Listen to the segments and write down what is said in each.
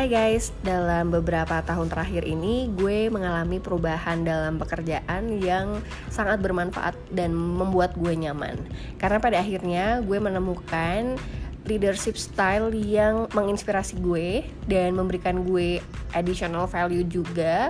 Hai guys, dalam beberapa tahun terakhir ini gue mengalami perubahan dalam pekerjaan yang sangat bermanfaat dan membuat gue nyaman. Karena pada akhirnya gue menemukan leadership style yang menginspirasi gue dan memberikan gue additional value juga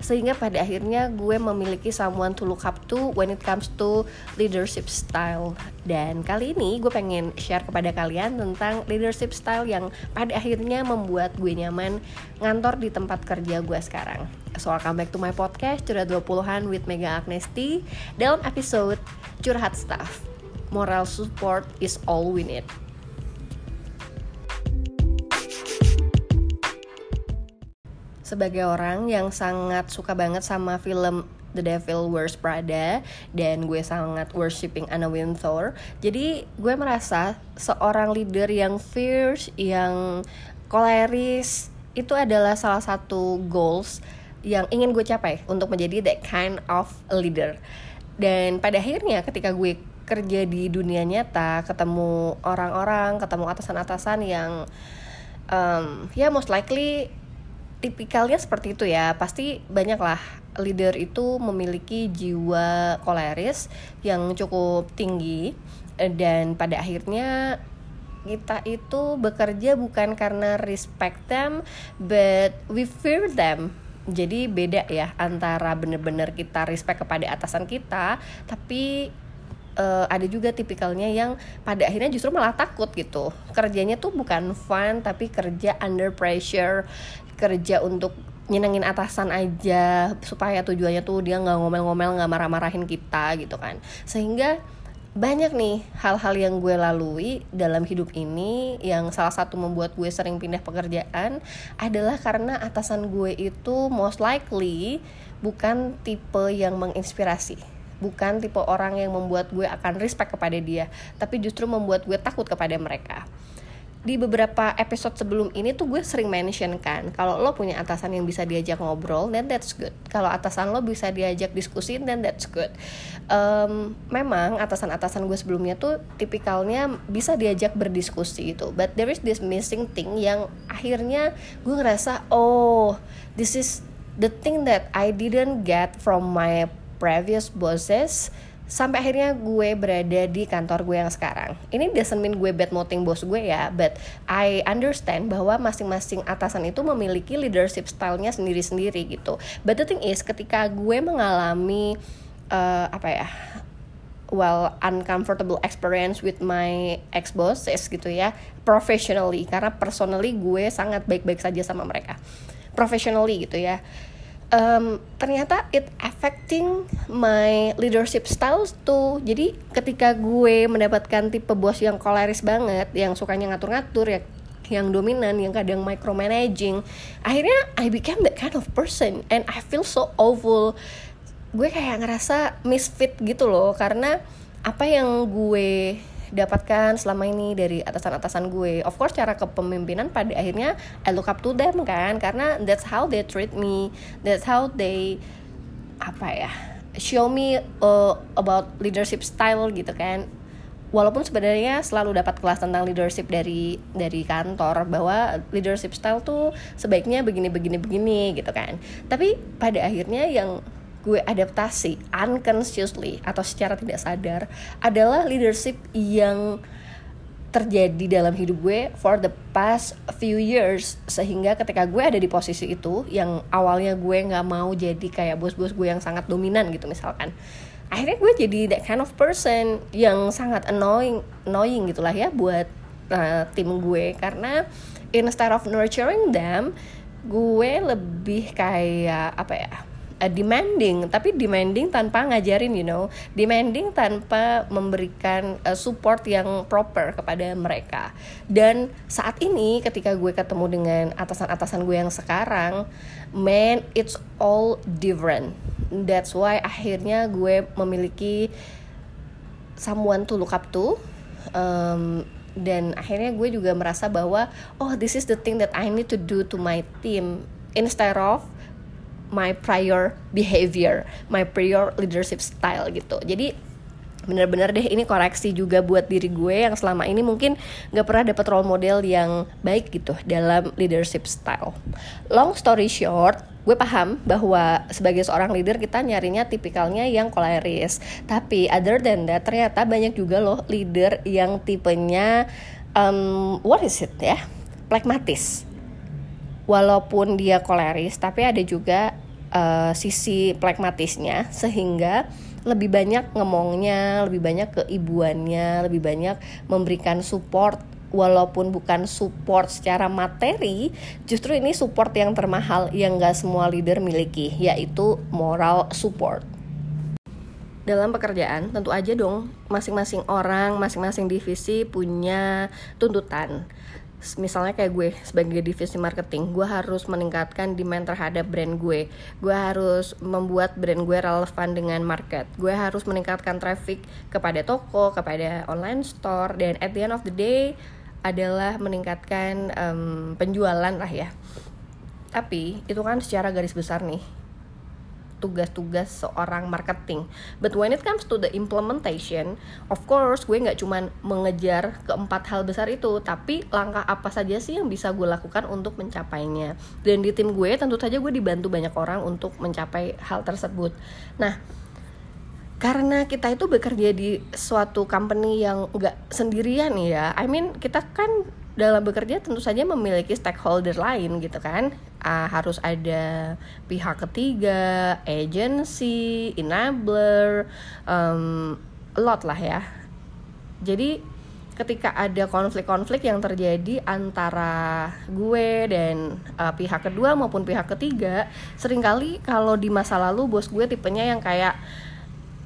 sehingga pada akhirnya gue memiliki someone to look up to when it comes to leadership style. Dan kali ini gue pengen share kepada kalian tentang leadership style yang pada akhirnya membuat gue nyaman ngantor di tempat kerja gue sekarang. So welcome back to my podcast curhat 20-an with Mega Agnesti. Dalam episode curhat staff moral support is all we need sebagai orang yang sangat suka banget sama film The Devil Wears Prada dan gue sangat worshipping Anna Wintour. Jadi gue merasa seorang leader yang fierce, yang koleris itu adalah salah satu goals yang ingin gue capai untuk menjadi that kind of leader. Dan pada akhirnya ketika gue kerja di dunia nyata, ketemu orang-orang, ketemu atasan-atasan yang um, ya most likely tipikalnya seperti itu ya. Pasti banyak lah leader itu memiliki jiwa koleris yang cukup tinggi dan pada akhirnya kita itu bekerja bukan karena respect them but we fear them. Jadi beda ya antara bener-bener kita respect kepada atasan kita tapi uh, ada juga tipikalnya yang pada akhirnya justru malah takut gitu. Kerjanya tuh bukan fun tapi kerja under pressure kerja untuk nyenengin atasan aja supaya tujuannya tuh dia nggak ngomel-ngomel nggak marah-marahin kita gitu kan. Sehingga banyak nih hal-hal yang gue lalui dalam hidup ini yang salah satu membuat gue sering pindah pekerjaan adalah karena atasan gue itu most likely bukan tipe yang menginspirasi bukan tipe orang yang membuat gue akan respect kepada dia tapi justru membuat gue takut kepada mereka di beberapa episode sebelum ini tuh gue sering mention kan kalau lo punya atasan yang bisa diajak ngobrol then that's good. Kalau atasan lo bisa diajak diskusi then that's good. Um, memang atasan-atasan gue sebelumnya tuh tipikalnya bisa diajak berdiskusi gitu but there is this missing thing yang akhirnya gue ngerasa oh this is the thing that I didn't get from my previous bosses sampai akhirnya gue berada di kantor gue yang sekarang. Ini doesn't mean gue bad mouthing bos gue ya, but I understand bahwa masing-masing atasan itu memiliki leadership stylenya sendiri-sendiri gitu. But the thing is, ketika gue mengalami uh, apa ya, well uncomfortable experience with my ex bosses gitu ya, professionally karena personally gue sangat baik-baik saja sama mereka, professionally gitu ya um, ternyata it affecting my leadership styles tuh. Jadi ketika gue mendapatkan tipe bos yang koleris banget yang sukanya ngatur-ngatur ya yang dominan yang kadang micromanaging akhirnya I became that kind of person and I feel so awful. Gue kayak ngerasa misfit gitu loh karena apa yang gue dapatkan selama ini dari atasan-atasan gue. Of course cara kepemimpinan pada akhirnya I look up to them kan karena that's how they treat me that's how they apa ya show me uh, about leadership style gitu kan. Walaupun sebenarnya selalu dapat kelas tentang leadership dari dari kantor bahwa leadership style tuh sebaiknya begini begini begini gitu kan. Tapi pada akhirnya yang gue adaptasi unconsciously atau secara tidak sadar adalah leadership yang terjadi dalam hidup gue for the past few years. Sehingga ketika gue ada di posisi itu yang awalnya gue nggak mau jadi kayak bos-bos gue yang sangat dominan gitu misalkan akhirnya gue jadi that kind of person yang sangat annoying annoying gitulah ya buat uh, tim gue. Karena instead of nurturing them gue lebih kayak apa ya uh, demanding tapi demanding tanpa ngajarin you know. Demanding tanpa memberikan uh, support yang proper kepada mereka. Dan saat ini ketika gue ketemu dengan atasan-atasan gue yang sekarang man it's all different. That's why akhirnya gue memiliki someone to look up to um, dan akhirnya gue juga merasa bahwa oh this is the thing that I need to do to my team. Instead of my prior behavior, my prior leadership style gitu. Jadi bener-bener deh ini koreksi juga buat diri gue yang selama ini mungkin gak pernah dapet role model yang baik gitu dalam leadership style. Long story short, gue paham bahwa sebagai seorang leader kita nyarinya tipikalnya yang koleris. Tapi other than that ternyata banyak juga loh leader yang tipenya um, what is it ya? Pragmatis. Walaupun dia koleris, tapi ada juga uh, sisi pragmatisnya sehingga lebih banyak ngomongnya, lebih banyak keibuannya, lebih banyak memberikan support walaupun bukan support secara materi, justru ini support yang termahal yang gak semua leader miliki, yaitu moral support. Dalam pekerjaan, tentu aja dong, masing-masing orang, masing-masing divisi punya tuntutan misalnya kayak gue sebagai divisi marketing gue harus meningkatkan demand terhadap brand gue. Gue harus membuat brand gue relevan dengan market. Gue harus meningkatkan traffic kepada toko kepada online store dan at the end of the day adalah meningkatkan um, penjualan lah ya. Tapi itu kan secara garis besar nih tugas-tugas seorang marketing. But when it comes to the implementation, of course gue nggak cuman mengejar keempat hal besar itu, tapi langkah apa saja sih yang bisa gue lakukan untuk mencapainya. Dan di tim gue tentu saja gue dibantu banyak orang untuk mencapai hal tersebut. Nah, karena kita itu bekerja di suatu company yang nggak sendirian ya, I mean kita kan dalam bekerja tentu saja memiliki stakeholder lain gitu kan. Uh, harus ada pihak ketiga agency enabler um, lot lah ya. Jadi ketika ada konflik-konflik yang terjadi antara gue dan uh, pihak kedua maupun pihak ketiga sering kali kalau di masa lalu bos gue tipenya yang kayak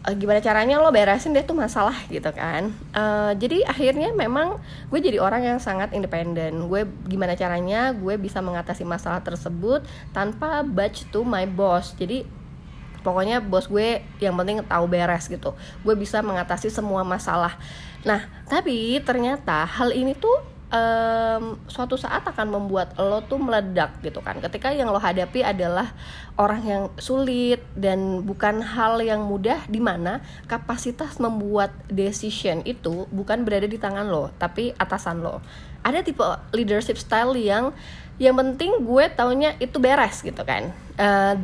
uh, gimana caranya lo beresin deh tuh masalah gitu kan. Uh, jadi akhirnya memang gue jadi orang yang sangat independen. Gue gimana caranya gue bisa mengatasi masalah tersebut tanpa budge to my boss. Jadi pokoknya bos gue yang penting tahu beres gitu. Gue bisa mengatasi semua masalah. Nah tapi ternyata hal ini tuh um, suatu saat akan membuat lo tuh meledak gitu kan. Ketika yang lo hadapi adalah orang yang sulit dan bukan hal yang mudah di mana kapasitas membuat decision itu bukan berada di tangan lo tapi atasan lo. Ada tipe leadership style yang yang penting gue taunya itu beres gitu kan. Uh,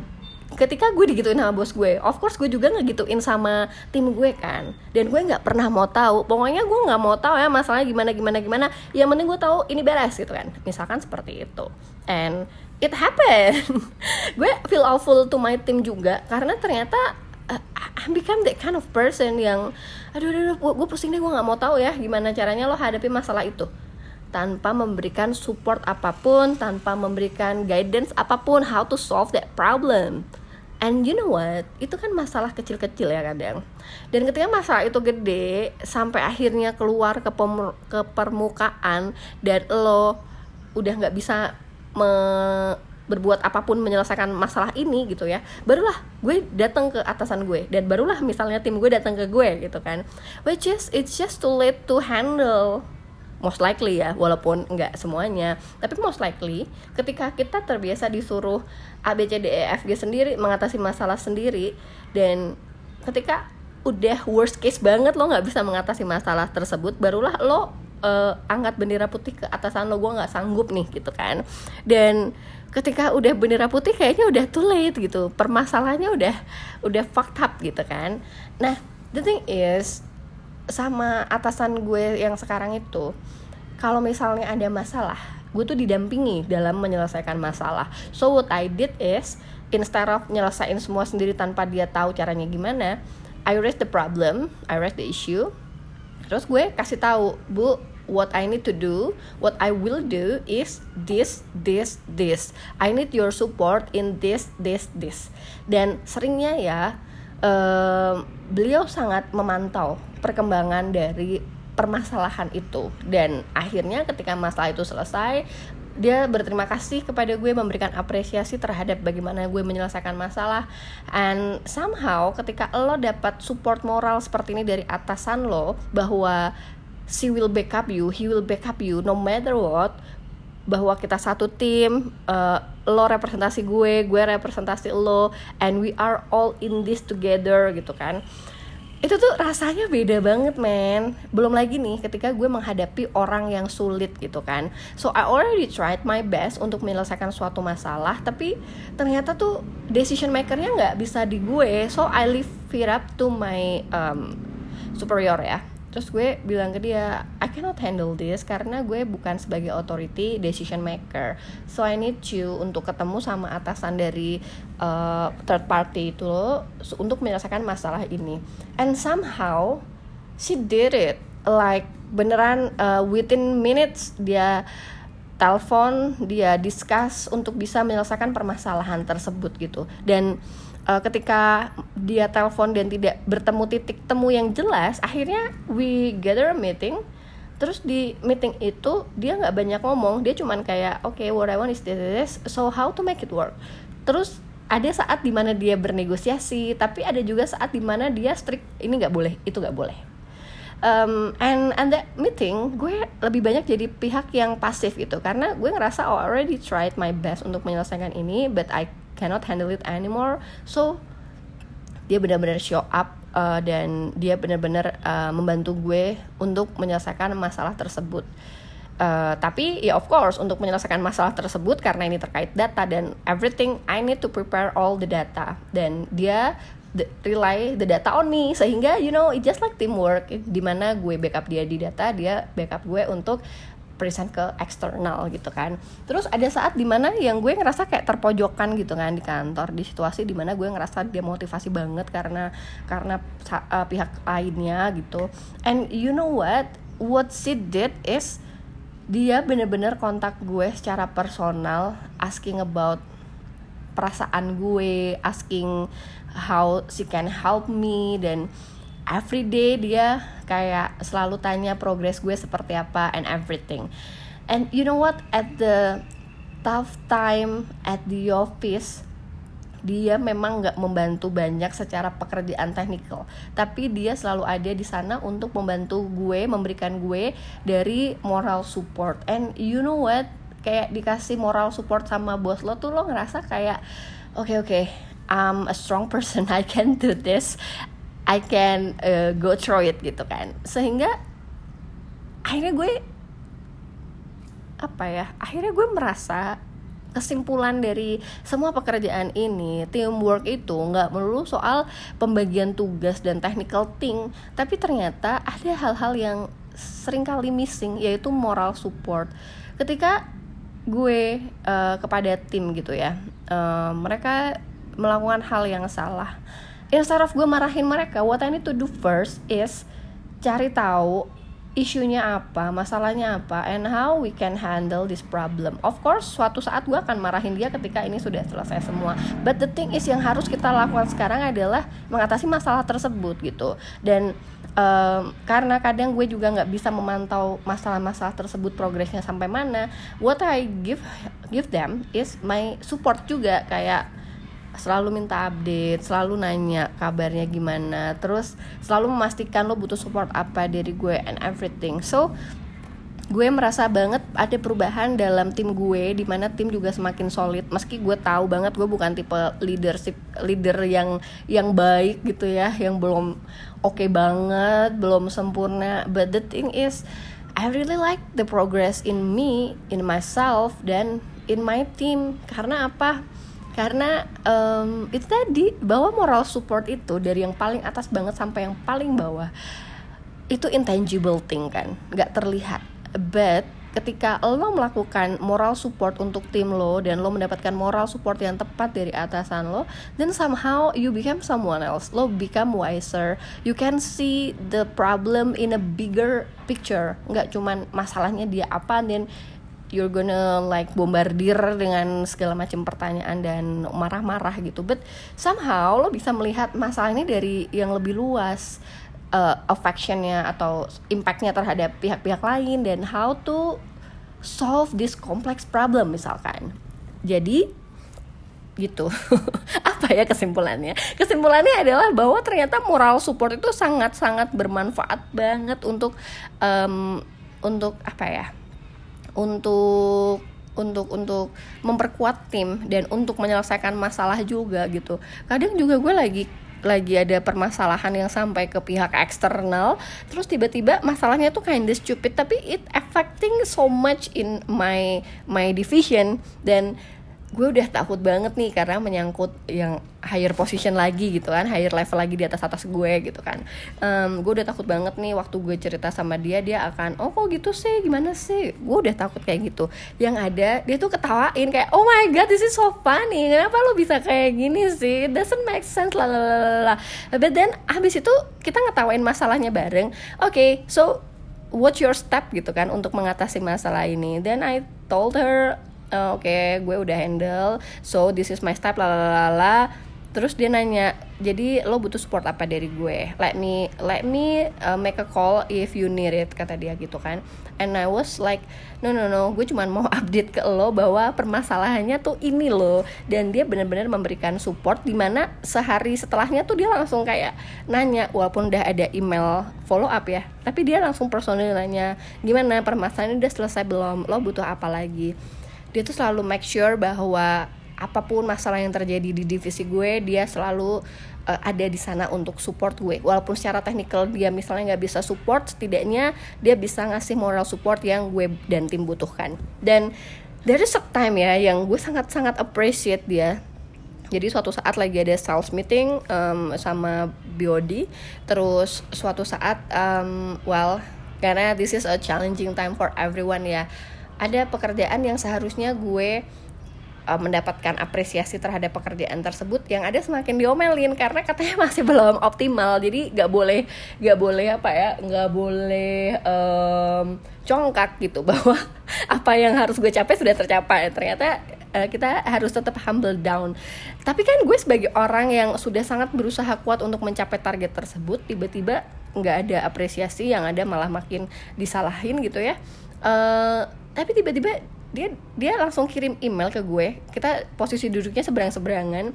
ketika gue digituin sama bos gue of course gue juga ngegituin sama tim gue kan. Dan gue nggak pernah mau tahu. Pokoknya gue nggak mau tahu ya masalahnya gimana gimana gimana. Yang penting gue tahu ini beres gitu kan. Misalkan seperti itu. And it happen gue feel awful to my team juga karena ternyata uh, I become that kind of person yang aduh aduh, aduh gue pusing deh gue nggak mau tahu ya gimana caranya lo hadapi masalah itu tanpa memberikan support apa pun, tanpa memberikan guidance apa pun how to solve that problem. And you know what? Itu kan masalah kecil-kecil ya kadang. Dan ketika masalah itu gede sampai akhirnya keluar ke, ke permukaan dan lo udah nggak bisa me berbuat apa pun menyelesaikan masalah ini gitu ya barulah gue datang ke atasan gue dan barulah misalnya tim gue datang ke gue gitu kan which is it's just too late to handle most likely ya walaupun nggak semuanya. Tapi most likely ketika kita terbiasa disuruh A B C D E F G sendiri mengatasi masalah sendiri dan ketika udah worst case banget lo nggak bisa mengatasi masalah tersebut barulah lo uh, angkat bendera putih ke atasan lo gue nggak sanggup nih gitu kan. Dan ketika udah bendera putih kayaknya udah too late gitu. Permasalahannya udah udah fucked up gitu kan. Nah the thing is sama atasan gue yang sekarang itu kalau misalnya ada masalah gue tuh didampingi dalam menyelesaikan masalah so what I did is instead of nyelesain semua sendiri tanpa dia tahu caranya gimana I raise the problem I raise the issue terus gue kasih tahu bu what I need to do, what I will do is this, this, this. I need your support in this, this, this. Dan seringnya ya, um, beliau sangat memantau perkembangan dari permasalahan itu. Dan akhirnya ketika masalah itu selesai dia berterima kasih kepada gue memberikan apresiasi terhadap bagaimana gue menyelesaikan masalah. And somehow ketika lo dapat support moral seperti ini dari atasan lo bahwa she will backup you he will backup you no matter what bahwa kita satu tim uh, lo representasi gue gue representasi lo and we are all in this together gitu kan itu tuh rasanya beda banget men. Belum lagi nih ketika gue menghadapi orang yang sulit gitu kan. So I already tried my best untuk menyelesaikan suatu masalah tapi ternyata tuh decision makernya nggak bisa di gue. So I leave it up to my um, superior ya terus gue bilang ke dia I cannot handle this karena gue bukan sebagai authority decision maker. So I need you untuk ketemu sama atasan dari uh, third party itu loh untuk menyelesaikan masalah ini. And somehow she did it. Like beneran uh, within minutes dia telepon dia discuss untuk bisa menyelesaikan permasalahan tersebut gitu. Dan uh, ketika dia telepon dan tidak bertemu titik temu yang jelas akhirnya we gather a meeting. Terus di meeting itu dia nggak banyak ngomong. Dia cuman kayak oke okay, what I want is this, this so how to make it work? Terus ada saat di mana dia bernegosiasi tapi ada juga saat di mana dia strict ini nggak boleh itu nggak boleh um, and and that meeting gue lebih banyak jadi pihak yang pasif gitu. Karena gue ngerasa oh, I already tried my best untuk menyelesaikan ini but I cannot handle it anymore. So dia benar-benar show up uh, dan dia benar-benar uh, membantu gue untuk menyelesaikan masalah tersebut. Uh, tapi ya of course untuk menyelesaikan masalah tersebut karena ini terkait data dan everything I need to prepare all the data. Dan dia the, rely the data on me. Sehingga you know it just like teamwork. Di mana gue backup dia di data dia backup gue untuk present ke eksternal gitu kan. Terus ada saat di mana yang gue ngerasa kayak terpojokan gitu kan di kantor. Di situasi di mana gue ngerasa dia motivasi banget karena karena uh, pihak lainnya gitu. And you know what? What she did is dia bener-bener kontak gue secara personal asking about perasaan gue asking how she can help me dan everyday dia kayak selalu tanya progres gue seperti apa and everything. And you know what? At the tough time at the office dia memang nggak membantu banyak secara pekerjaan teknikal. Tapi dia selalu ada di sana untuk membantu gue memberikan gue dari moral support. And you know what kayak dikasih moral support sama bos lo tuh lo ngerasa kayak oke okay, oke okay, I'm a strong person I can do this I can uh, go through it gitu kan. Sehingga akhirnya gue apa ya akhirnya gue merasa kesimpulan dari semua pekerjaan ini teamwork itu nggak melulu soal pembagian tugas dan technical thing tapi ternyata ada hal-hal yang sering kali missing yaitu moral support. Ketika gue uh, kepada tim gitu ya uh, mereka melakukan hal yang salah instead of gue marahin mereka what I need to do first is cari tahu isunya apa, masalahnya apa, and how we can handle this problem. Of course, suatu saat gue akan marahin dia ketika ini sudah selesai semua. But the thing is yang harus kita lakukan sekarang adalah mengatasi masalah tersebut gitu. Dan um, karena kadang gue juga nggak bisa memantau masalah-masalah tersebut progresnya sampai mana, what I give give them is my support juga kayak selalu minta update, selalu nanya kabarnya gimana, terus selalu memastikan lo butuh support apa dari gue and everything. So gue merasa banget ada perubahan dalam tim gue di mana tim juga semakin solid. Meski gue tahu banget gue bukan tipe leadership leader yang yang baik gitu ya yang belum oke okay banget belum sempurna. But the thing is I really like the progress in me in myself dan in my team. Karena apa? Karena um, itu tadi bahwa moral support itu dari yang paling atas banget sampai yang paling bawah itu intangible thing kan nggak terlihat but ketika lo melakukan moral support untuk tim lo dan lo mendapatkan moral support yang tepat dari atasan lo then somehow you become someone else. Lo become wiser. You can see the problem in a bigger picture. Nggak cuman masalahnya dia apa dan you're gonna like bombardir dengan segala macam pertanyaan dan marah-marah gitu. But somehow lo bisa melihat masalah ini dari yang lebih luas uh, affectionnya atau impactnya terhadap pihak-pihak lain dan how to solve this complex problem misalkan. Jadi gitu. Apa ya kesimpulannya? Kesimpulannya adalah bahwa ternyata moral support itu sangat sangat bermanfaat banget untuk um, untuk apa ya? Untuk untuk untuk memperkuat tim dan untuk menyelesaikan masalah juga gitu. Kadang juga gue lagi lagi ada permasalahan yang sampai ke pihak eksternal terus tiba-tiba masalahnya tuh kinda stupid tapi it affecting so much in my my division. Dan gue udah takut banget nih karena menyangkut yang higher position lagi gitu kan higher level lagi di atas atas gue gitu kan. Um, gue udah takut banget nih waktu gue cerita sama dia dia akan oh kok gitu sih? Gimana sih? Gue udah takut kayak gitu. Yang ada dia tuh ketawain kayak oh my god this is so funny. Kenapa lo bisa kayak gini sih? It doesn't make sense. Lah lah but then habis itu kita ngetawain masalahnya bareng. Oke okay, so what's your step? gitu kan untuk mengatasi masalah ini. Then I told her uh, oke okay, gue udah handle so this is my step lalalala terus dia nanya jadi lo butuh support apa dari gue? Let me let me uh, make a call if you need it kata dia gitu kan. And I was like no no no gue cuma mau update ke lo bahwa permasalahannya tuh ini lo. Dan dia benar-benar memberikan support di mana sehari setelahnya tuh dia langsung kayak nanya walaupun udah ada email follow up ya tapi dia langsung personal nanya gimana? Permasalahannya udah selesai belum? Lo butuh apa lagi dia tuh selalu make sure bahwa apa pun masalah yang terjadi di divisi gue dia selalu uh, ada di sana untuk support gue. Walaupun secara teknikal dia misalnya nggak bisa support setidaknya dia bisa ngasih moral support yang gue dan tim butuhkan. Dan dari is time ya yang gue sangat sangat appreciate dia. Jadi suatu saat lagi ada sales meeting um, sama BOD terus suatu saat um, well karena this is a challenging time for everyone ya ada pekerjaan yang seharusnya gue uh, mendapatkan apresiasi terhadap pekerjaan tersebut yang ada semakin diomelin karena katanya masih belum optimal. Jadi nggak boleh nggak boleh apa ya nggak boleh um, congkak gitu bahwa apa yang harus gue capai sudah tercapai. Ternyata uh, kita harus tetap humble down. Tapi kan gue sebagai orang yang sudah sangat berusaha kuat untuk mencapai target tersebut tiba-tiba nggak ada apresiasi yang ada malah makin disalahin gitu ya uh, tapi tiba-tiba dia dia langsung kirim email ke gue. Kita posisi duduknya seberang seberangan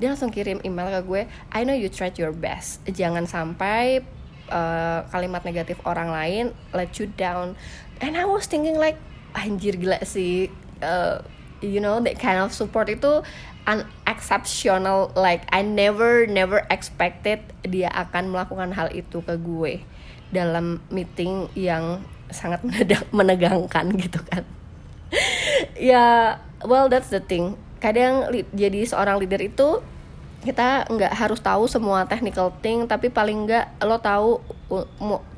dia langsung kirim email ke gue I know you tried your best. Jangan sampai uh, kalimat negatif orang lain let you down. And I was thinking like anjir gila sih. Uh, you know that kind of support itu unexceptional like I never never expected dia akan melakukan hal itu ke gue dalam meeting yang sangat menegangkan gitu kan. Ya well that's the thing. Kadang jadi seorang leader itu kita nggak harus tahu semua technical thing tapi paling nggak lo tahu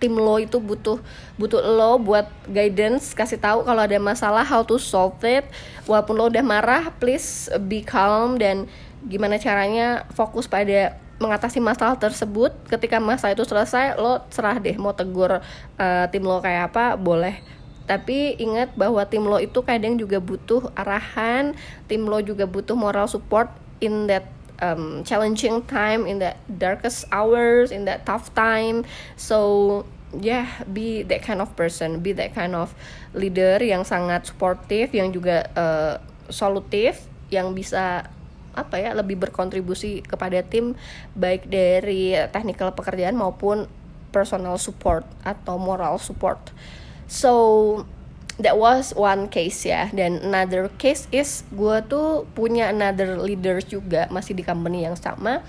tim lo itu butuh butuh lo buat guidance kasih tahu kalau ada masalah how to solve it. Walaupun lo udah marah please be calm dan gimana caranya fokus pada mengatasi masalah tersebut ketika masalah itu selesai lo serah deh mau tegur uh, tim lo kayak apa boleh. Tapi ingat bahwa tim lo itu kadang juga butuh arahan tim lo juga butuh moral support in that um, challenging time in that darkest hours in that tough time. So yeah be that kind of person be that kind of leader yang sangat supportive yang juga uh, solutif yang bisa apa ya lebih berkontribusi kepada tim baik dari technical pekerjaan maupun personal support atau moral support. So that was one case ya dan another case is gue tuh punya another leader juga masih di company yang sama.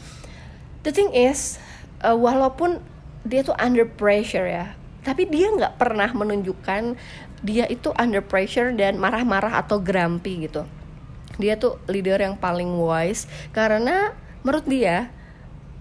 The thing is uh, walaupun dia tuh under pressure ya tapi dia nggak pernah menunjukkan dia itu under pressure dan marah-marah atau grumpy gitu dia tuh leader yang paling wise karena menurut dia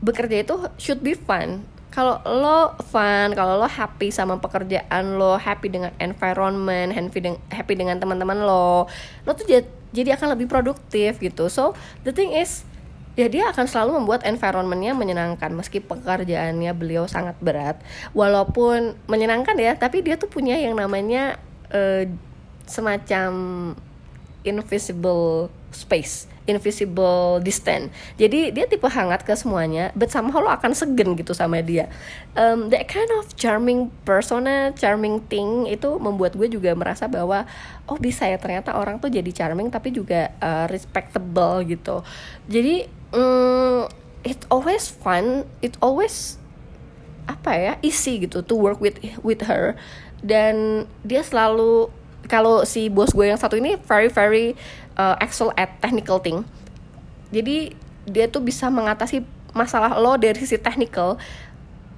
bekerja itu should be fun kalau lo fun, kalau lo happy sama pekerjaan lo, happy dengan environment, happy dengan happy dengan teman-teman lo, lo tuh jadi, akan lebih produktif gitu. So the thing is, ya dia akan selalu membuat environmentnya menyenangkan meski pekerjaannya beliau sangat berat. Walaupun menyenangkan ya, tapi dia tuh punya yang namanya uh, semacam invisible space invisible distance. Jadi dia tipe hangat ke semuanya but somehow lo akan segen gitu sama dia. Um, that kind of charming persona charming thing itu membuat gue juga merasa bahwa oh bisa ya ternyata orang tuh jadi charming tapi juga uh, respectable gitu. Jadi um, it always fun it always apa ya easy gitu to work with with her. Dan dia selalu kalau si bos gue yang satu ini very very uh, excel at technical thing jadi dia tuh bisa mengatasi masalah lo dari sisi technical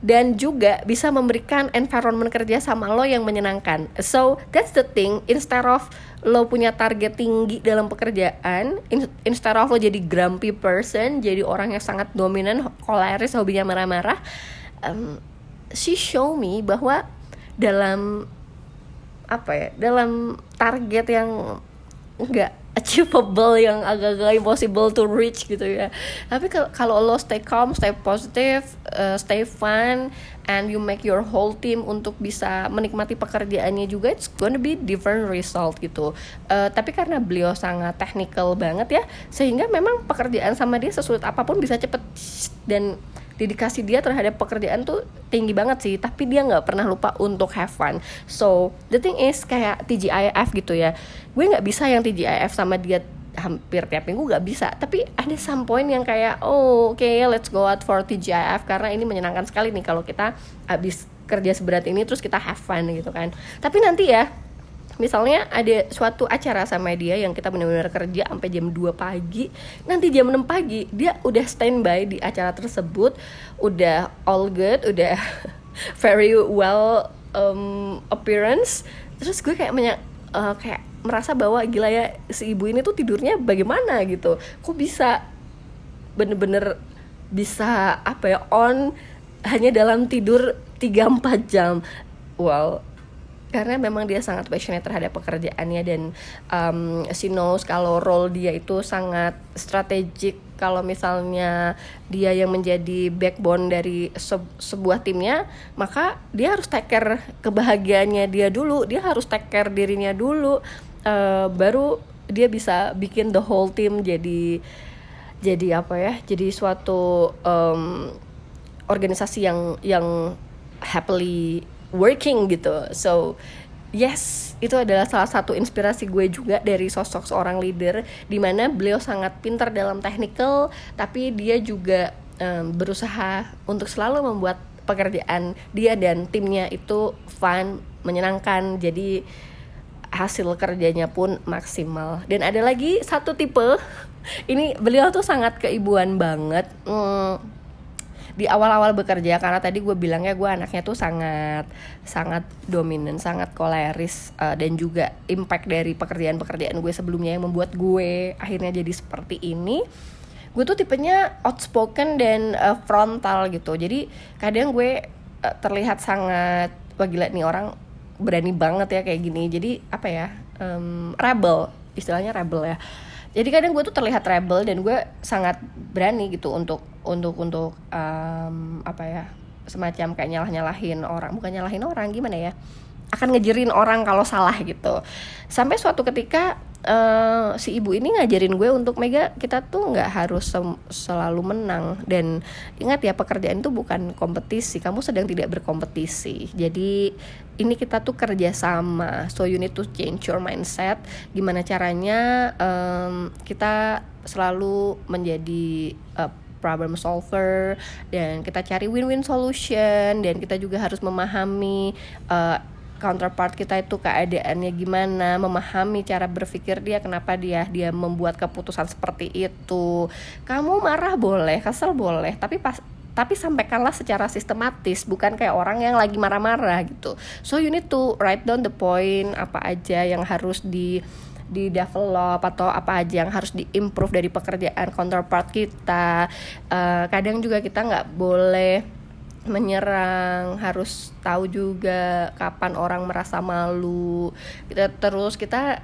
dan juga bisa memberikan environment kerja sama lo yang menyenangkan. So that's the thing. Instead of lo punya target tinggi dalam pekerjaan, instead of lo jadi grumpy person, jadi orang yang sangat dominan, koleris, hobinya marah-marah, um, she show me bahwa dalam apa ya, dalam target yang enggak achievable yang agak-agak impossible to reach gitu ya. Tapi kalau lo stay calm stay positive uh, stay fun and you make your whole team untuk bisa menikmati pekerjaannya juga it's gonna be different result gitu. Uh, tapi karena beliau sangat technical banget ya sehingga memang pekerjaan sama dia sesulit apa pun bisa cepet dan dedikasi dia terhadap pekerjaan tuh tinggi banget sih tapi dia nggak pernah lupa untuk have fun. So the thing is kayak TGIF gitu ya. Gue nggak bisa yang TGIF sama dia hampir tiap minggu nggak bisa. Tapi ada some point yang kayak oh oke okay, let's go out for TGIF karena ini menyenangkan sekali nih kalau kita habis kerja seberat ini terus kita have fun gitu kan. Tapi nanti ya misalnya ada suatu acara sama dia yang kita benar-benar kerja sampai jam 2 pagi nanti jam 6 pagi dia udah standby di acara tersebut udah all good udah very well um, appearance. Terus gue kayak banyak uh, kayak merasa bahwa gila ya si ibu ini tuh tidurnya bagaimana gitu? Kok bisa bener-bener bisa apa ya on hanya dalam tidur 3-4 jam? Wow karena memang dia sangat passionate terhadap pekerjaannya dan um, she knows kalau role dia itu sangat strategik. Kalau misalnya dia yang menjadi backbone dari se sebuah timnya maka dia harus take care kebahagiaannya dia dulu. Dia harus take care dirinya dulu uh, baru dia bisa bikin the whole team jadi jadi apa ya jadi suatu um, organisasi yang yang happily working gitu. So yes itu adalah salah satu inspirasi gue juga dari sosok seorang leader di mana beliau sangat pintar dalam technical tapi dia juga um, berusaha untuk selalu membuat pekerjaan dia dan timnya itu fun menyenangkan. Jadi hasil kerjanya pun maksimal. Dan ada lagi satu tipe ini beliau tuh sangat keibuan banget. Hmm, di awal-awal bekerja karena tadi gue bilangnya gue anaknya tuh sangat sangat dominan sangat koleris uh, dan juga impact dari pekerjaan-pekerjaan gue sebelumnya yang membuat gue akhirnya jadi seperti ini. Gue tuh tipenya outspoken dan uh, frontal gitu. Jadi kadang gue uh, terlihat sangat wah gila nih orang berani banget ya kayak gini. Jadi apa ya um, rebel istilahnya rebel ya jadi kadang gue tuh terlihat rebel dan gue sangat berani gitu untuk untuk untuk um, apa ya semacam kayak nyalah nyalahin orang. Bukan nyalahin orang gimana ya? Akan ngejerin orang kalau salah gitu. Sampai suatu ketika uh, si ibu ini ngajarin gue untuk Mega kita tuh nggak harus selalu menang. Dan ingat ya pekerjaan itu bukan kompetisi kamu sedang tidak berkompetisi. Jadi ini kita tuh kerja sama. So you need to change your mindset. Gimana caranya um, kita selalu menjadi uh, problem solver dan kita cari win-win solution dan kita juga harus memahami uh, counterpart kita itu keadaannya gimana, memahami cara berpikir dia kenapa dia dia membuat keputusan seperti itu. Kamu marah boleh, kesel boleh, tapi pas tapi sampaikanlah secara sistematis bukan kayak orang yang lagi marah-marah gitu so you need to write down the point apa aja yang harus di di develop atau apa aja yang harus diimprove dari pekerjaan counterpart kita uh, kadang juga kita nggak boleh menyerang harus tahu juga kapan orang merasa malu. Kita terus kita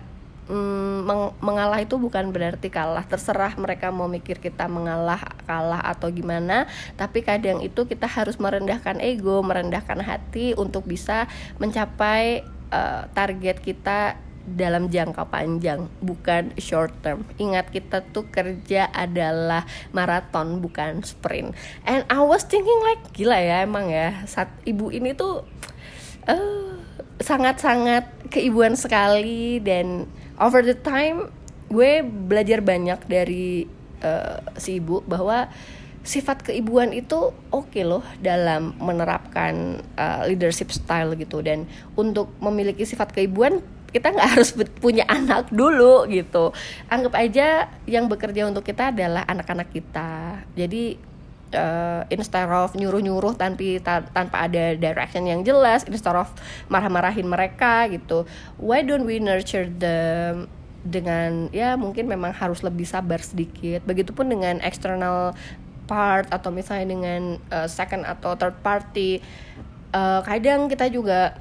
mm, meng mengalah itu bukan berarti kalah. Terserah mereka mau mikir kita mengalah kalah atau gimana. Tapi kadang itu kita harus merendahkan ego merendahkan hati untuk bisa mencapai uh, target kita dalam jangka panjang bukan short term. Ingat kita tuh kerja adalah maraton bukan sprint. And I was thinking like gila ya emang ya saat ibu ini tuh uh, sangat-sangat keibuan sekali. Dan over the time gue belajar banyak dari uh, si ibu bahwa sifat keibuan itu oke okay loh dalam menerapkan uh, leadership style gitu. Dan untuk memiliki sifat keibuan kita nggak harus punya anak dulu gitu. Anggap aja yang bekerja untuk kita adalah anak-anak kita. Jadi uh, instead of nyuruh-nyuruh tanpa tanpa ada direction yang jelas instead of marah-marahin mereka gitu why don't we nurture them dengan ya mungkin memang harus lebih sabar sedikit. Begitupun dengan external part atau misalnya dengan uh, second atau third party uh, kadang kita juga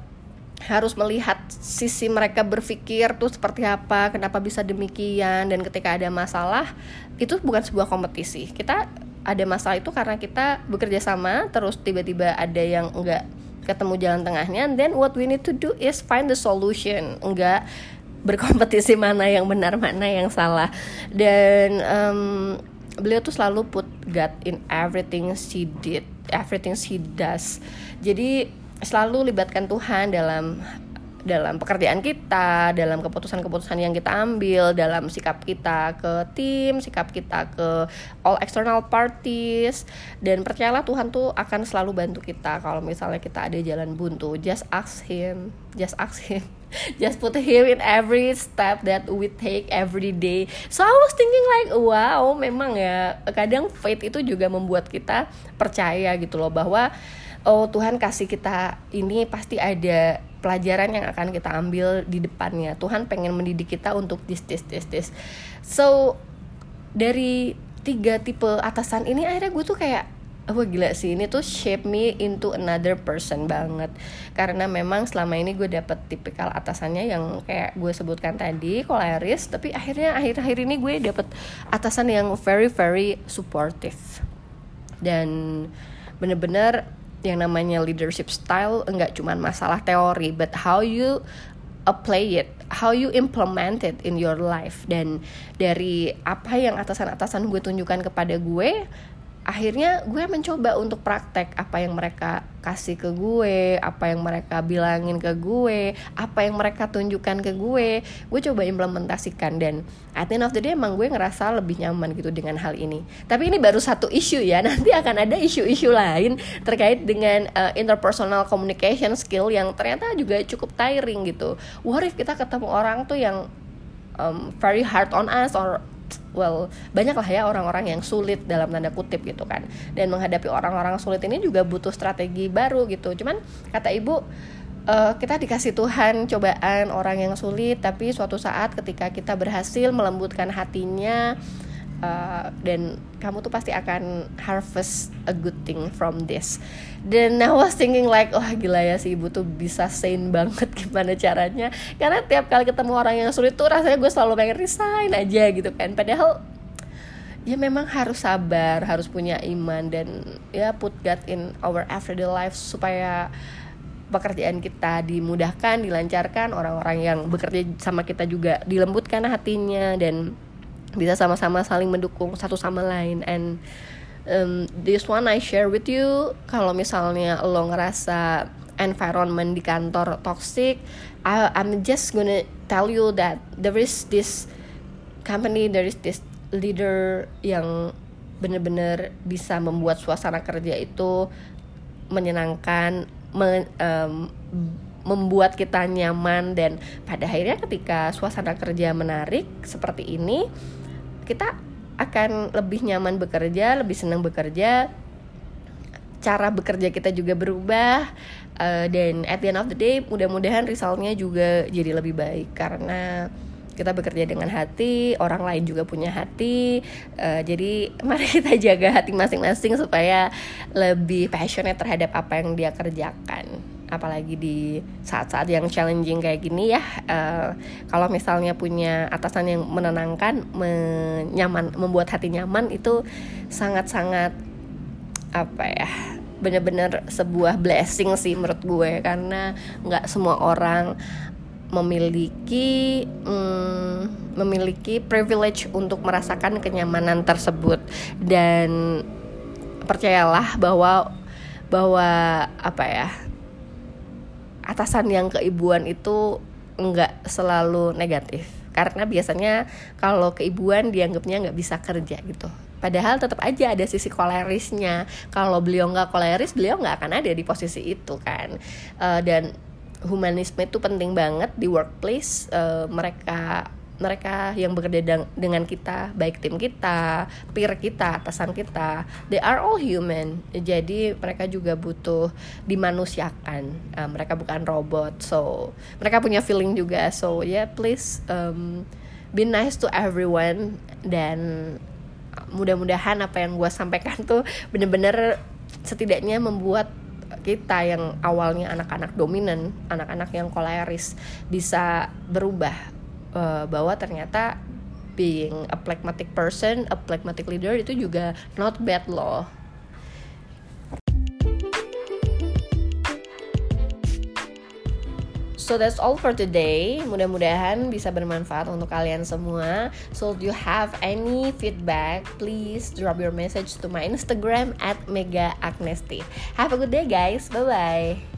harus melihat sisi mereka berpikir tuh seperti apa, kenapa bisa demikian dan ketika ada masalah itu bukan sebuah kompetisi. Kita ada masalah itu karena kita bekerja sama terus tiba-tiba ada yang enggak ketemu jalan tengahnya then what we need to do is find the solution. Enggak berkompetisi mana yang benar mana yang salah. Dan um, beliau tuh selalu put God in everything she did everything she does. Jadi selalu libatkan Tuhan dalam dalam pekerjaan kita, dalam keputusan-keputusan yang kita ambil, dalam sikap kita ke tim, sikap kita ke all external parties dan percayalah Tuhan tuh akan selalu bantu kita kalau misalnya kita ada jalan buntu. Just ask him, just ask him. Just put him in every step that we take every day. So I was thinking like, wow, memang ya kadang faith itu juga membuat kita percaya gitu loh bahwa oh Tuhan kasih kita ini pasti ada pelajaran yang akan kita ambil di depannya. Tuhan pengen mendidik kita untuk this this this this. So dari tiga tipe atasan ini akhirnya gue tuh kayak wah gila sih ini tuh shape me into another person banget. Karena memang selama ini gue dapet tipikal atasannya yang kayak gue sebutkan tadi koleris tapi akhirnya akhir-akhir ini gue dapet atasan yang very very supportive. Dan bener-bener yang namanya leadership style enggak cuma masalah teori but how you apply it how you implement it in your life. Dan dari apa yang atasan-atasan gue tunjukkan kepada gue akhirnya gue mencoba untuk praktek apa yang mereka kasih ke gue, apa yang mereka bilangin ke gue, apa yang mereka tunjukkan ke gue, gue coba implementasikan dan at the end of the day emang gue ngerasa lebih nyaman gitu dengan hal ini. Tapi ini baru satu isu ya, nanti akan ada isu-isu lain terkait dengan uh, interpersonal communication skill yang ternyata juga cukup tiring gitu. What if kita ketemu orang tuh yang um, very hard on us or well banyak lah ya orang-orang yang sulit dalam tanda kutip gitu kan. Dan menghadapi orang-orang sulit ini juga butuh strategi baru gitu. Cuman kata ibu uh, kita dikasih Tuhan cobaan orang yang sulit tapi suatu saat ketika kita berhasil melembutkan hatinya uh, dan kamu tuh pasti akan harvest a good thing from this. Dan I was thinking like wah oh, gila ya si ibu tuh bisa sane banget gimana caranya. Karena tiap kali ketemu orang yang sulit tuh rasanya gue selalu pengen resign aja gitu kan. Padahal ya memang harus sabar harus punya iman dan ya put God in our everyday life supaya pekerjaan kita dimudahkan, dilancarkan, orang-orang yang bekerja sama kita juga dilembutkan hatinya dan bisa sama-sama saling mendukung satu sama lain. And um, this one I share with you kalau misalnya lo ngerasa environment di kantor toxic I, I'm just gonna tell you that there is this company there is this leader yang bener-bener bisa membuat suasana kerja itu menyenangkan me, um, membuat kita nyaman. Dan pada akhirnya ketika suasana kerja menarik seperti ini kita akan lebih nyaman bekerja, lebih senang bekerja. Cara bekerja kita juga berubah uh, dan at the end of the day mudah-mudahan resultnya juga jadi lebih baik karena kita bekerja dengan hati, orang lain juga punya hati. Uh, jadi mari kita jaga hati masing-masing supaya lebih passionate terhadap apa yang dia kerjakan apalagi di saat-saat yang challenging kayak gini ya uh, kalau misalnya punya atasan yang menenangkan menyaman membuat hati nyaman itu sangat-sangat apa ya bener-bener sebuah blessing sih menurut gue. Karena nggak semua orang memiliki hmm, memiliki privilege untuk merasakan kenyamanan tersebut. Dan percayalah bahwa bahwa apa ya atasan yang keibuan itu nggak selalu negatif. Karena biasanya kalau keibuan dianggapnya nggak bisa kerja gitu. Padahal tetap aja ada sisi kolerisnya. Kalau beliau nggak koleris beliau nggak akan ada di posisi itu kan. Uh, dan humanisme itu penting banget di workplace. Uh, mereka mereka yang bekerja dengan kita baik tim kita peer kita atasan kita they are all human. Jadi mereka juga butuh dimanusiakan. Uh, mereka bukan robot so mereka punya feeling juga. So yeah please um, be nice to everyone. Dan mudah-mudahan apa yang gue sampaikan tuh bener-bener setidaknya membuat kita yang awalnya anak-anak dominan, anak-anak yang koleris bisa berubah uh, bahwa ternyata being a pragmatic person, a pragmatic leader itu juga not bad loh. So that's all for today. Mudah-mudahan bisa bermanfaat untuk kalian semua. So if you have any feedback, please drop your message to my Instagram at Mega Agnesti. Have a good day guys. Bye bye.